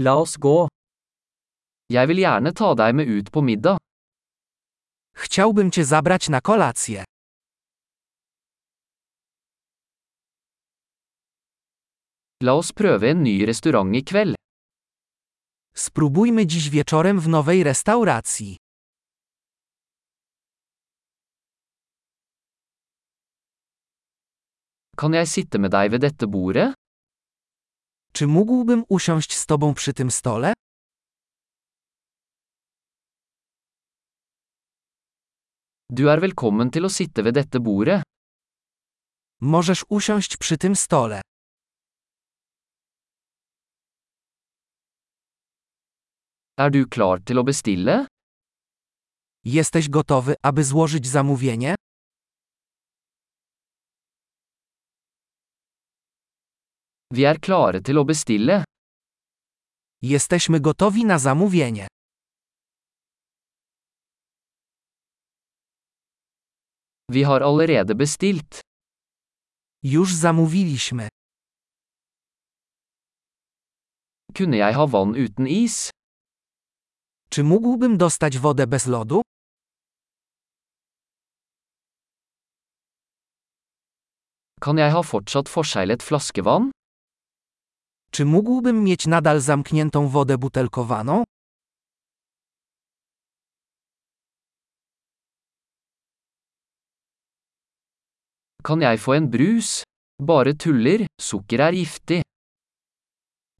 La oss gå. Jeg vil gjerne ta deg med ut på middag. Chciałbym cię zabrać na kolację. La oss prøve en ny restaurant i kveld. Spróbujmy dziś wieczorem w nowej restauracji. Kan jeg sitte med deg ved dette bordet? Czy mógłbym usiąść z tobą przy tym stole? Du er velkommen til å sitte ved dette bordet. Możesz usiąść przy tym stole. Er du klar til å bestille? Jesteś gotowy, aby złożyć zamówienie? Vi er klare til å bestille. Jesteśmy gotowi na zamówienie. Vi har allerede bestilt. Już zamówiliśmy. Kunne jeg ha vann uten is? Czy mógłbym dostać wodę bez lodu? Kan jeg ha fortsatt forseglet flaskevann? Czy mógłbym mieć nadal zamkniętą wodę butelkowaną? Kan jeg få en brus? Bare tuller, sukker er giftig.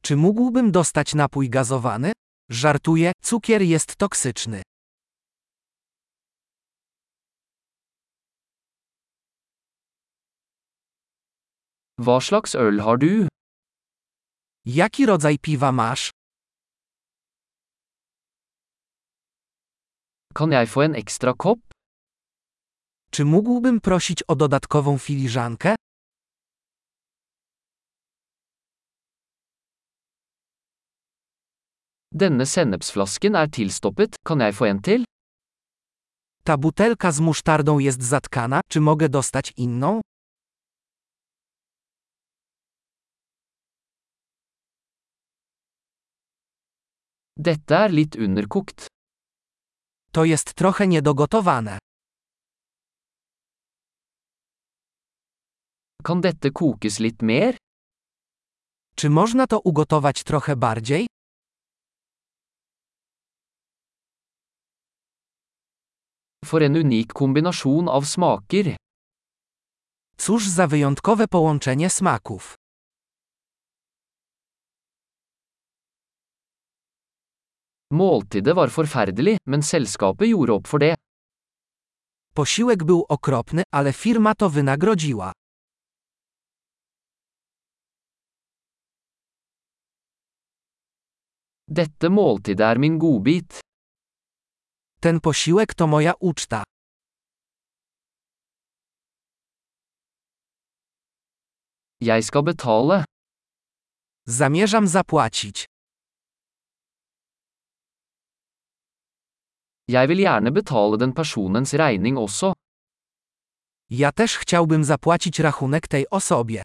Czy mógłbym dostać napój gazowany? Żartuję, cukier jest toksyczny. Hva slags øl har du? Jaki rodzaj piwa masz? Kan jeg få en ekstra kopp? Czy mógłbym prosić o dodatkową filiżankę? Denne sennepsflasken er tilstoppet, kan jeg få en til? Ta butelka z musztardą jest zatkana, czy mogę dostać inną? Dette er litt underkokt. To jest trochę niedogotowane. Kan dette kokes litt mer? Czy można to ugotować trochę bardziej? For en unik kombinasjon av smaker. Cóż za wyjątkowe połączenie smaków. Måltidet var forferdelig, men selskapet gjorde opp for det. Posiłek był okropny, ale firma to wynagrodziła. Dette måltidet er min godbit. Ten posiłek to moja uczta. Jeg skal betale. Zamierzam zapłacić. Jeg vil gjerne betale den personens regning også. Ja też chciałbym zapłacić rachunek tej osobie.